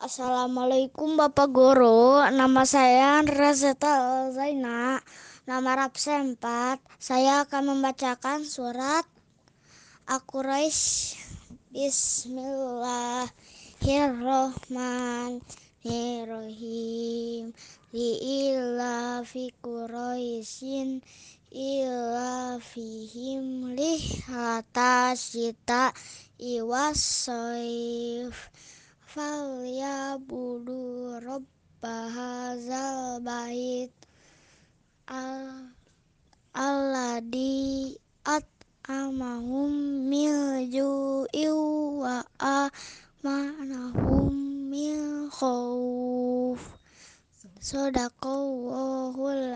Assalamualaikum Bapak Guru, nama saya Razeta Zaina, nama Rapsen 4. Saya akan membacakan surat Al-Quraisy. Bismillahirrohmanirrohim. Li'ila fi Quraisyin ila fihim lihata syita iwas rabba zal bait al alladhi at'amahum mil ju'in wa amanahum mil khauf Sadaqallahul